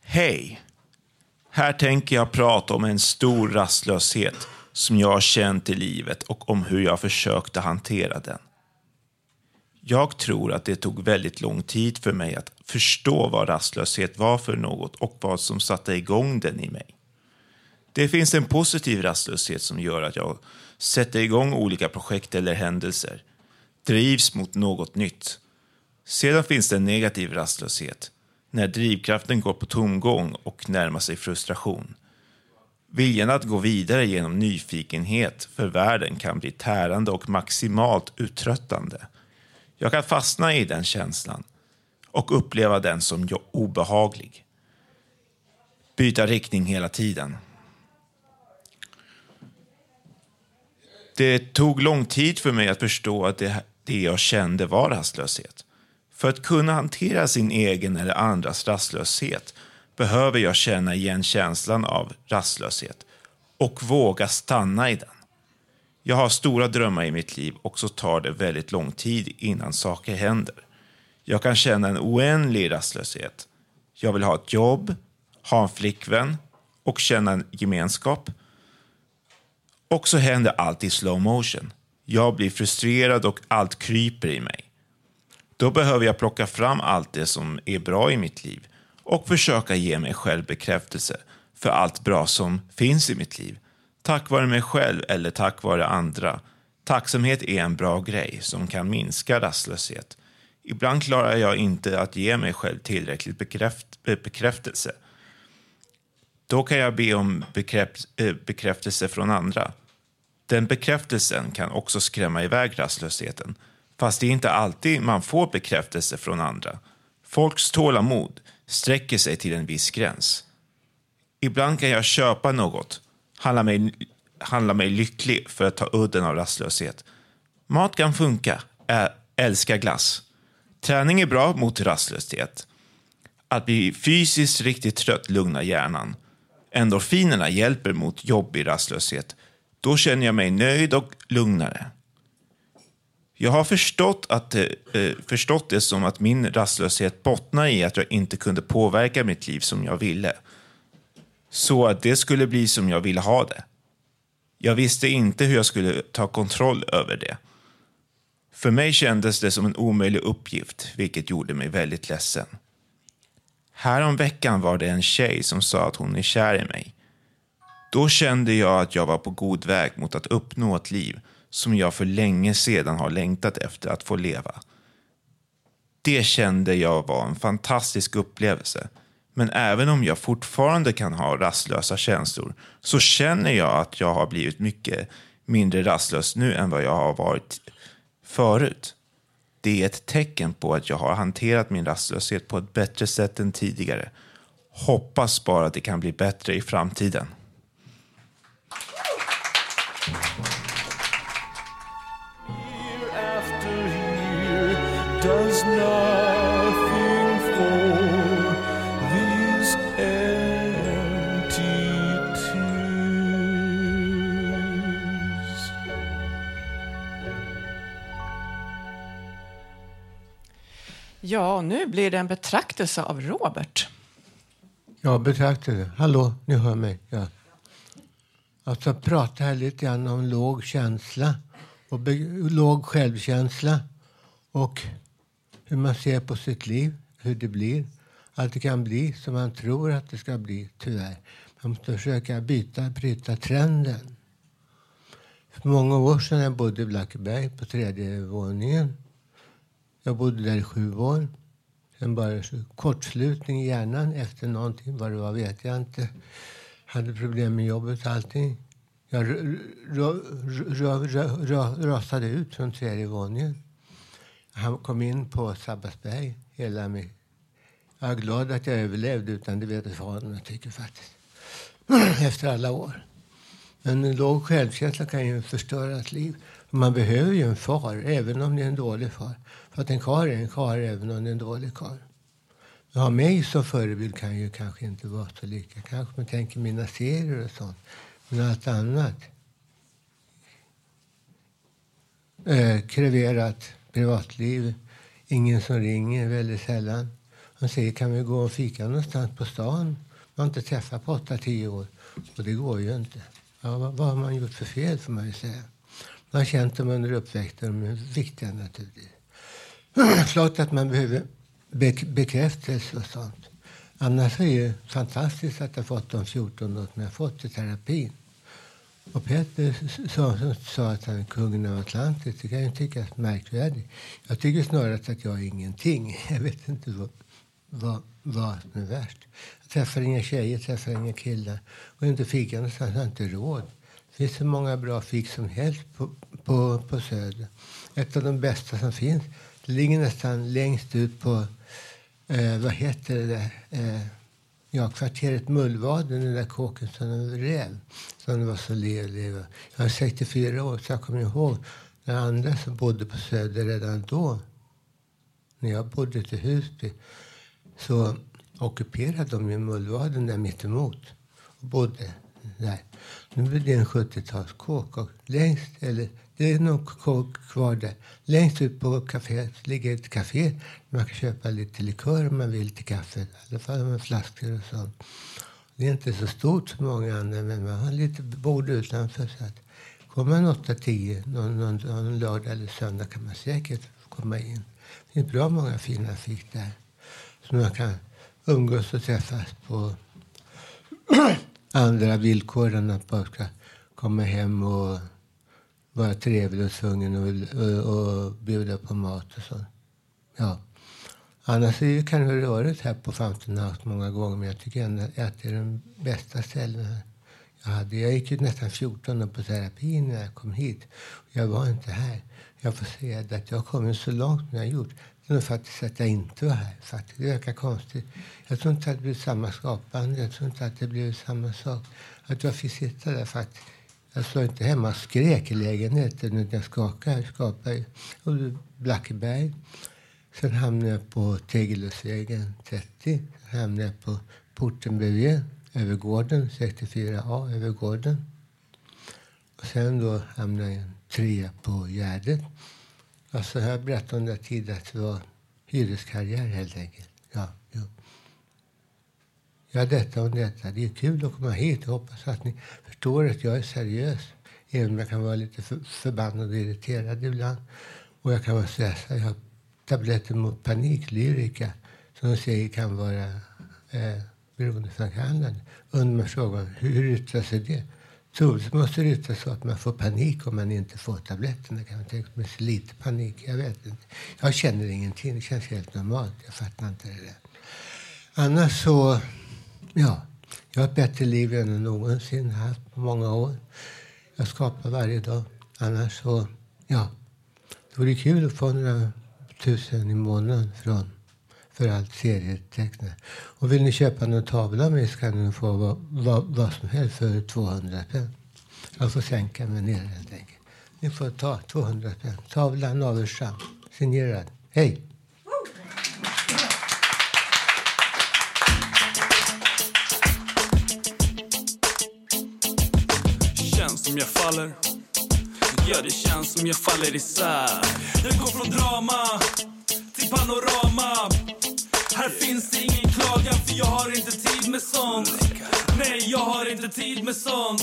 Hej! Här tänker jag prata om en stor rastlöshet som jag har känt i livet och om hur jag försökte hantera den. Jag tror att det tog väldigt lång tid för mig att förstå vad rastlöshet var för något och vad som satte igång den i mig. Det finns en positiv rastlöshet som gör att jag sätter igång olika projekt eller händelser, drivs mot något nytt. Sedan finns det en negativ rastlöshet, när drivkraften går på tomgång och närmar sig frustration. Viljan att gå vidare genom nyfikenhet för världen kan bli tärande och maximalt uttröttande. Jag kan fastna i den känslan och uppleva den som obehaglig. Byta riktning hela tiden. Det tog lång tid för mig att förstå att det, det jag kände var rastlöshet. För att kunna hantera sin egen eller andras rastlöshet behöver jag känna igen känslan av rastlöshet och våga stanna i den. Jag har stora drömmar i mitt liv och så tar det väldigt lång tid innan saker händer. Jag kan känna en oändlig rastlöshet. Jag vill ha ett jobb, ha en flickvän och känna en gemenskap. Och så händer allt i slow motion. Jag blir frustrerad och allt kryper i mig. Då behöver jag plocka fram allt det som är bra i mitt liv och försöka ge mig själv bekräftelse för allt bra som finns i mitt liv. Tack vare mig själv eller tack vare andra. Tacksamhet är en bra grej som kan minska rastlöshet. Ibland klarar jag inte att ge mig själv tillräckligt bekräft eh, bekräftelse. Då kan jag be om bekräft eh, bekräftelse från andra. Den bekräftelsen kan också skrämma iväg rastlösheten. Fast det är inte alltid man får bekräftelse från andra. Folks tålamod sträcker sig till en viss gräns. Ibland kan jag köpa något, handla mig, handla mig lycklig för att ta udden av rastlöshet. Mat kan funka, Ä älskar glass. Träning är bra mot rastlöshet. Att bli fysiskt riktigt trött lugnar hjärnan. Endorfinerna hjälper mot jobbig rastlöshet. Då känner jag mig nöjd och lugnare. Jag har förstått, att, eh, eh, förstått det som att min rastlöshet bottnar i att jag inte kunde påverka mitt liv som jag ville. Så att det skulle bli som jag ville ha det. Jag visste inte hur jag skulle ta kontroll över det. För mig kändes det som en omöjlig uppgift, vilket gjorde mig väldigt ledsen. Häromveckan var det en tjej som sa att hon är kär i mig. Då kände jag att jag var på god väg mot att uppnå ett liv som jag för länge sedan har längtat efter att få leva. Det kände jag var en fantastisk upplevelse. Men även om jag fortfarande kan ha rastlösa känslor så känner jag att jag har blivit mycket mindre rastlös nu än vad jag har varit förut. Det är ett tecken på att jag har hanterat min rastlöshet på ett bättre sätt än tidigare. Hoppas bara att det kan bli bättre i framtiden. Ja, nu blir det en betraktelse av Robert. Jag betraktar det. Hallå, ni hör mig. Ja. Jag prata här lite grann om låg känsla och låg självkänsla och hur man ser på sitt liv, hur det blir. Att det kan bli som man tror att det ska bli, tyvärr. Man måste försöka byta, bryta trenden. För många år sedan jag bodde i Blackeberg på tredje våningen. Jag bodde där i sju år. Sen bara kortslutning i hjärnan efter någonting. Vad det var vet jag inte. Hade problem med jobbet och allting. Jag rasade ut från tredje våningen. Han kom in på Sabbatsberg. Hela mig. Jag är glad att jag överlevde, utan det vet fan jag tycker faktiskt. Efter alla år. Men en låg självkänsla kan ju förstöra ett liv. Man behöver ju en far, även om det är en dålig far. För att en kar är en kar, även om det är en dålig kar. Ja, mig som förebild kan ju kanske inte vara så lika. Kanske man tänker mina serier och sånt. Men allt annat eh, kreverat privatliv. Ingen som ringer, väldigt sällan. Han säger, kan vi gå och fika någonstans på stan? Man har inte träffat på åtta, tio år. Och det går ju inte. Ja, vad, vad har man gjort för fel, får man ju säga. Man har känt dem under uppväxten, de är viktiga naturligtvis. Klart att man behöver bekräftelse och sånt. Annars är det fantastiskt att jag fått de 14 år som jag fått i terapin. Och Peter sa, sa att han är kungen av Atlantis. Det kan ju tyckas märkvärdigt. Jag tycker snarare att jag är ingenting. Jag vet inte vad, vad, vad som är värst. Jag träffar inga tjejer, träffar inga killar. Och inte fika någonstans, jag har inte råd. Det finns så många bra fik som helst på, på, på Söder. Ett av de bästa som finns. Det ligger nästan längst ut på, eh, vad heter det där? Eh, ja, kvarteret Mullvaden, den där kåken som de rev. Som var så levlig. Jag var 64 år, så jag kommer ihåg när andra som bodde på Söder redan då, när jag bodde till Husby, så ockuperade de ju Mullvaden där mittemot och bodde där. Nu är det en 70-talskåk och längst, eller det är nog kvar där. Längst ut på kaféet ligger ett kafé. Man kan köpa lite likör om man vill till kaffet. I alla fall med flaskor och sånt. Det är inte så stort som många andra, men man har lite bord utanför. Så att kommer man 8-10 någon, någon, någon lördag eller söndag kan man säkert komma in. Det finns bra många fina fik där. som man kan umgås och träffas på andra villkor än att bara ska komma hem och vara trevlig och tvungen och, och, och bjuda på mat och så. Ja. Annars är det kanske rörigt här på Fountain House många gånger men jag tycker ändå att det är den bästa ställen jag hade. Jag gick ju nästan 14 år på terapi när jag kom hit. Jag var inte här. Jag får säga att jag har kommit så långt som jag har gjort. Det är nog faktiskt att jag inte var här. Faktiskt. Det verkar konstigt. Jag tror inte att det blir samma skapande. Jag tror inte att det blir samma sak. Att jag fick sitta där faktiskt. Jag stod inte hemma och skrek i lägenheten utan jag skakade. skakade. Och Blackeberg. Sen hamnade jag på Tegeluddsvägen 30. Sen hamnade jag på porten bredvid, över gården, 64A, över gården. Och sen då hamnade jag trea på Gärdet. Alltså jag berättade om det tidigare att det var hyreskarriär helt enkelt. Ja, jo. Ja, detta och detta. Det är kul att komma hit. Jag hoppas att ni förstår att jag är seriös. Även om jag kan vara lite för, förbannad och irriterad ibland. Och jag kan vara stressad. Jag har tabletter mot paniklyrika som de säger kan vara eh, beroendeframkallande. Undrar man frågan, hur yttrar sig det? Troligtvis måste det yttra så att man får panik om man inte får tabletterna. Kan man tänka mig lite panik. Jag vet inte. Jag känner ingenting. Det känns helt normalt. Jag fattar inte det där. Annars så, ja. Jag har ett bättre liv än jag någonsin haft på många år. Jag skapar varje dag. Annars så, ja. Det vore kul att få några tusen i månaden från för allt serietecknare. Och vill ni köpa någon tavla med så kan ni få vad, vad, vad som helst för 200 spänn. Jag får sänka mig ner helt enkelt. Ni får ta 200 spänn. Tavla Averstam, Signerad. Hej! Som jag faller. Ja, det känns som jag faller isär. Jag går från drama till panorama. Här finns det ingen klagan för jag har inte tid med sånt. Nej, jag har inte tid med sånt.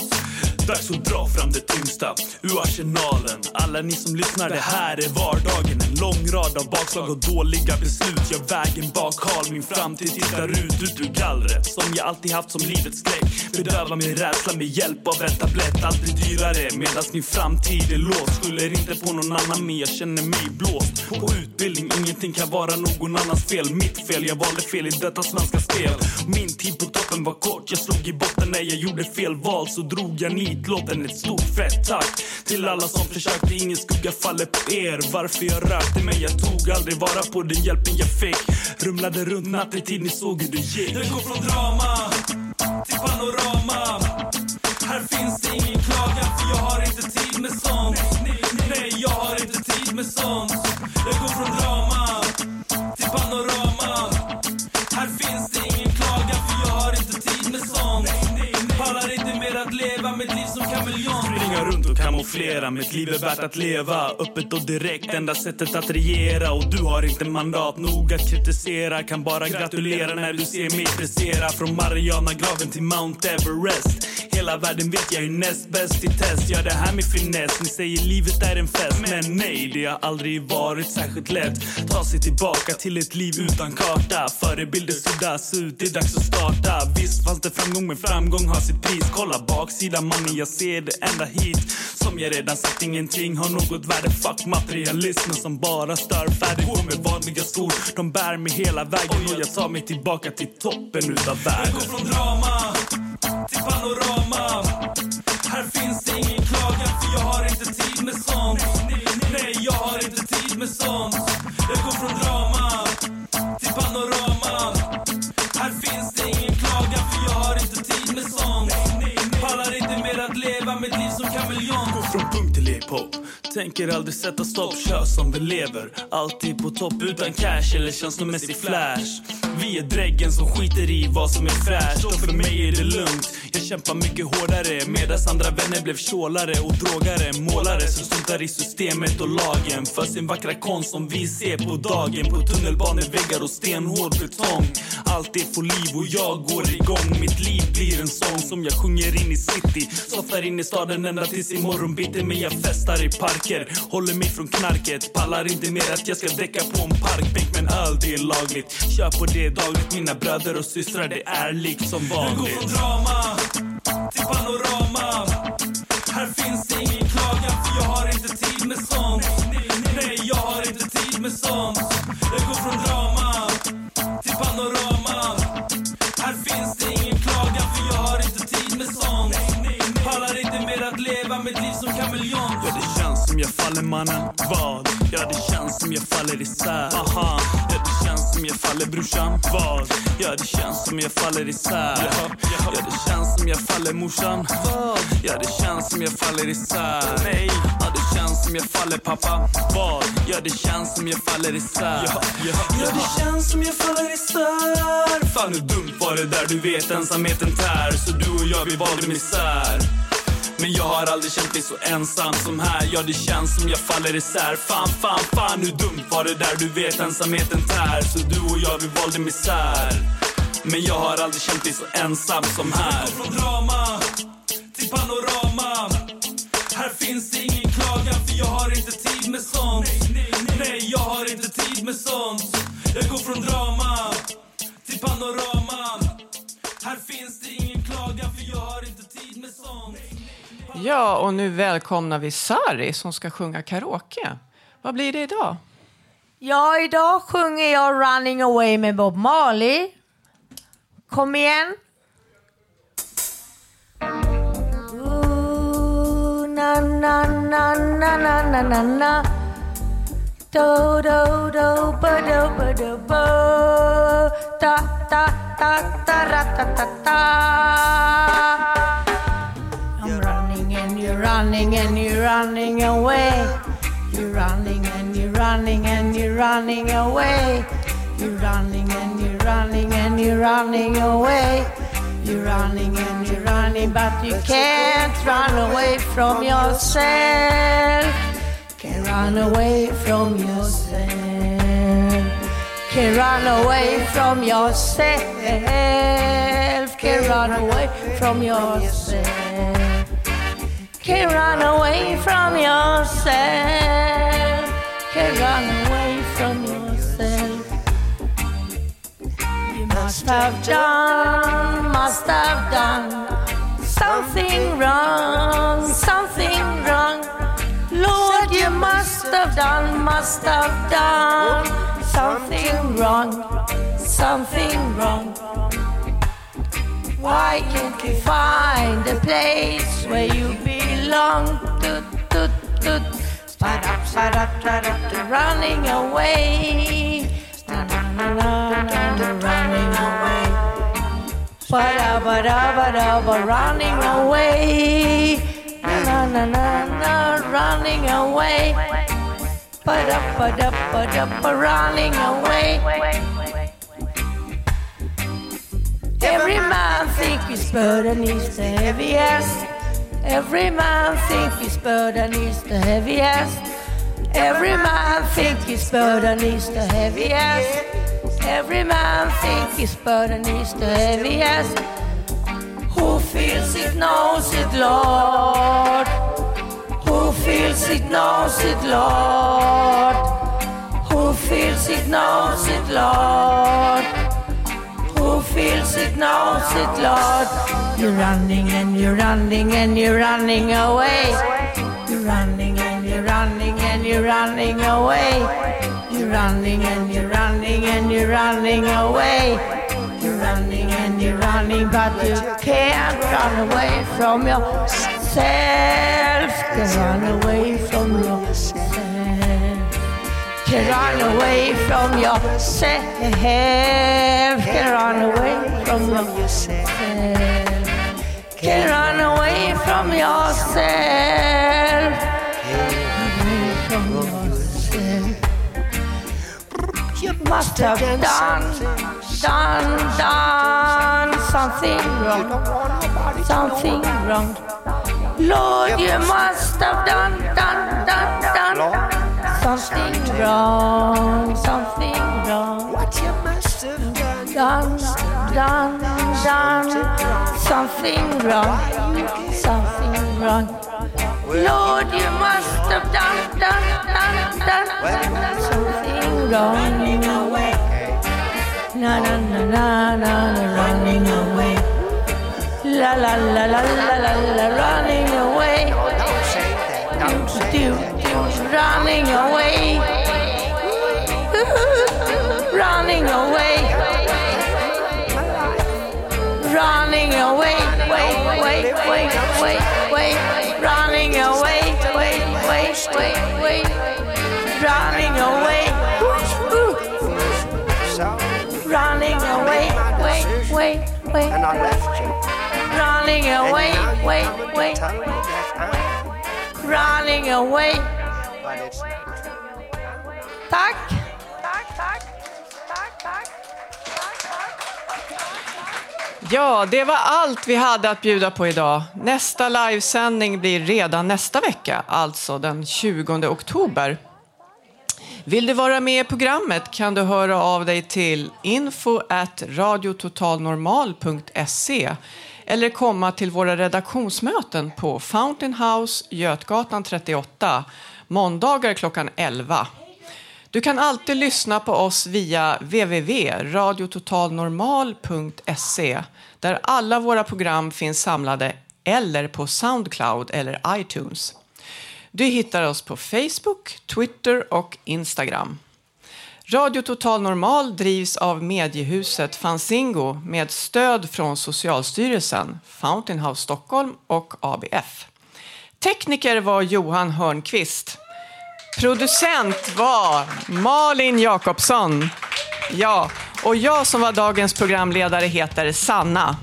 Dags att dra fram det tyngsta ur arsenalen. Alla ni som lyssnar, det här är vardagen. En lång rad av bakslag och dåliga beslut. Gör vägen bakhal, min framtid tittar ut ut ur gallret Som jag alltid haft som livets skräck Bedöva min rädsla med hjälp av en tablett. Aldrig dyrare medan min framtid är låst. Skyller inte på någon annan men jag känner mig blåst. På utbildning, ingenting kan vara någon annans fel. Mitt fel, jag valde fel i detta svenska spel. Min tid på toppen var kort, jag slog i botten när jag gjorde fel val. Så drog jag nitlåten, ett stort fett tack Till alla som försökte, ingen skugga faller på er Varför jag hjälpte mig. Jag tog aldrig vara på den hjälpen jag fick. Rumlade runt nattetid, ni såg hur det gick. Jag går från drama till panorama. Här finns det ingen klagan för jag har inte tid med sånt. Nej, jag har inte tid med sånt. Jag går från drama flera. Mitt liv är värt att leva, öppet och direkt Enda sättet att regera. Och du har inte mandat nog att kritisera. Kan bara gratulera när du ser mig prestera. Från Marianagraven till Mount Everest. Hela världen vet jag är näst bäst i test. Gör det här med finess. Ni säger livet är en fest. Men nej, det har aldrig varit särskilt lätt. Ta sig tillbaka till ett liv utan karta. Förebilder suddas ut, det är dags att starta. Visst fanns det framgång, men framgång har sitt pris. Kolla baksidan mannen, jag ser det ända hit. Som jag redan sagt, ingenting. Har något värde Fuck materialismen som bara stör färdigt går med vanliga skor. De bär mig hela vägen och jag tar mig tillbaka till toppen utav världen. Jag går från drama Tänker aldrig sätta stopp, kör som vi lever. Alltid på topp utan cash eller känslomässig flash. Vi är dräggen som skiter i vad som är fräscht. Och för mig är det lugnt. Jag kämpar mycket hårdare Medan andra vänner blev tjålare och drogare. Målare som struntar i systemet och lagen För sin vackra konst som vi ser på dagen. På tunnelbaneväggar och stenhård betong. Allt är får liv och jag går igång. Mitt liv blir en sång som jag sjunger in i city. Softar in i staden ända tills imorgon bitti Men jag festar i parker Håller mig från knarket. Pallar inte mer att jag ska däcka på en parkbänk Men öl det är lagligt. Kör på det dagligt Mina bröder och systrar. Det är likt som vanligt. Jag går från drama till panorama. Här finns det ingen klagan för jag har inte tid med sånt. Nej, jag har inte tid med sånt. Jag går från drama till panorama. Här finns det ingen klagan för jag har inte tid med sånt. Pallar inte mer att leva mitt liv som kameleont. Ja, det känns som jag faller mannen. Vad? Ja, det känns som jag faller isär. Aha, ja, det som jag faller brorsan Vad? Ja, det känns som jag faller isär. Ja, det känns som jag faller morsan Ja, det känns som jag faller isär. Nej, ja, det känns som jag faller pappa Vad? Ja, det känns som jag faller isär. Ja, det känns som jag faller isär. Fan hur dumt var det där, du vet ensamheten tär. Så du och jag, vi valde misär men jag har aldrig känt mig så ensam som här. Ja, det känns som jag faller isär. Fan, fan, fan, hur dumt var det där? Du vet, ensamheten tär. Så du och jag, vi valde misär. Men jag har aldrig känt mig så ensam som här. Jag går från drama till panorama. Här finns ingen klagan för jag har inte tid med sånt. Nej, jag har inte tid med sånt. Jag går från drama till panorama. Här finns det ingen klagan för jag har inte tid med sånt Ja, och nu välkomnar vi Sari som ska sjunga karaoke. Vad blir det idag? Ja, idag sjunger jag Running Away med Bob Marley. Kom igen. Ooh, na, na, na, na, na, na, na, na. Do, do, do, ba, do, ba, do, ba. Ta, ta, ta, ta, ra, ta, ta, ta. Running and you're running away. You're running and you're running and you're running away. You're running and you're running and you're running away. You're running and you're running, but you can't run away from yourself. Can't run away from yourself. Can't run away from yourself. Can't run away from yourself. Can't run away from yourself. Can't run away from yourself. You must have done, must have done something wrong, something wrong. Lord, you must have done, must have done something wrong, something wrong. Why can't you find a place where you belong? Toot, toot, toot. Spot up, spot up, spot up, running away. Running away. Ba da ba da ba da running away. Na na na na, running away. Ba da ba da ba da running away. Every man think his burden is the heaviest. Every man think his burden is the heaviest. Every man think his burden is the heaviest. Every man think his burden is the heaviest. Who feels it knows it, Lord. Who feels it knows it, Lord. Who feels it knows it, Lord. Feels it knows it, Lord. You're running and you're running and you're running away. You're running and you're running and you're running away. You're running and you're running and you're running away. You're running and you're running, but you can't run away from yourself. Can't run away from yourself. Can't run away from yourself. Can't run away from yourself. Can't run away from yourself. Away from yourself. You must have done, done, done something wrong. Something wrong. Lord, you must have done, done, done, done something wrong. Something wrong. What you must have done, done, done, done something wrong. Something wrong. Lord, you must have done, done, done, done something wrong. Na na na na na na running away. La la la la la la la running away. Do, do, running away. running away. Running away. Wait, wait, wait, wait, wait. Running away. Wait, wait, wait, wait. Running away. Running away. Wait, wait, wait. And I left you. Running away. Wait, wait. Running away. Tack. Ja, det var allt vi hade att bjuda på idag. Nästa livesändning blir redan nästa vecka, alltså den 20 oktober. Vill du vara med i programmet kan du höra av dig till info at radiototalnormal.se eller komma till våra redaktionsmöten på Fountain House, Götgatan 38, måndagar klockan 11. Du kan alltid lyssna på oss via www.radiototalnormal.se där alla våra program finns samlade eller på Soundcloud eller iTunes. Du hittar oss på Facebook, Twitter och Instagram. Radio Total Normal drivs av mediehuset Fanzingo med stöd från Socialstyrelsen, Fountain House Stockholm och ABF. Tekniker var Johan Hörnqvist. Producent var Malin Jakobsson. Ja, och jag som var dagens programledare heter Sanna.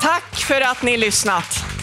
Tack för att ni lyssnat.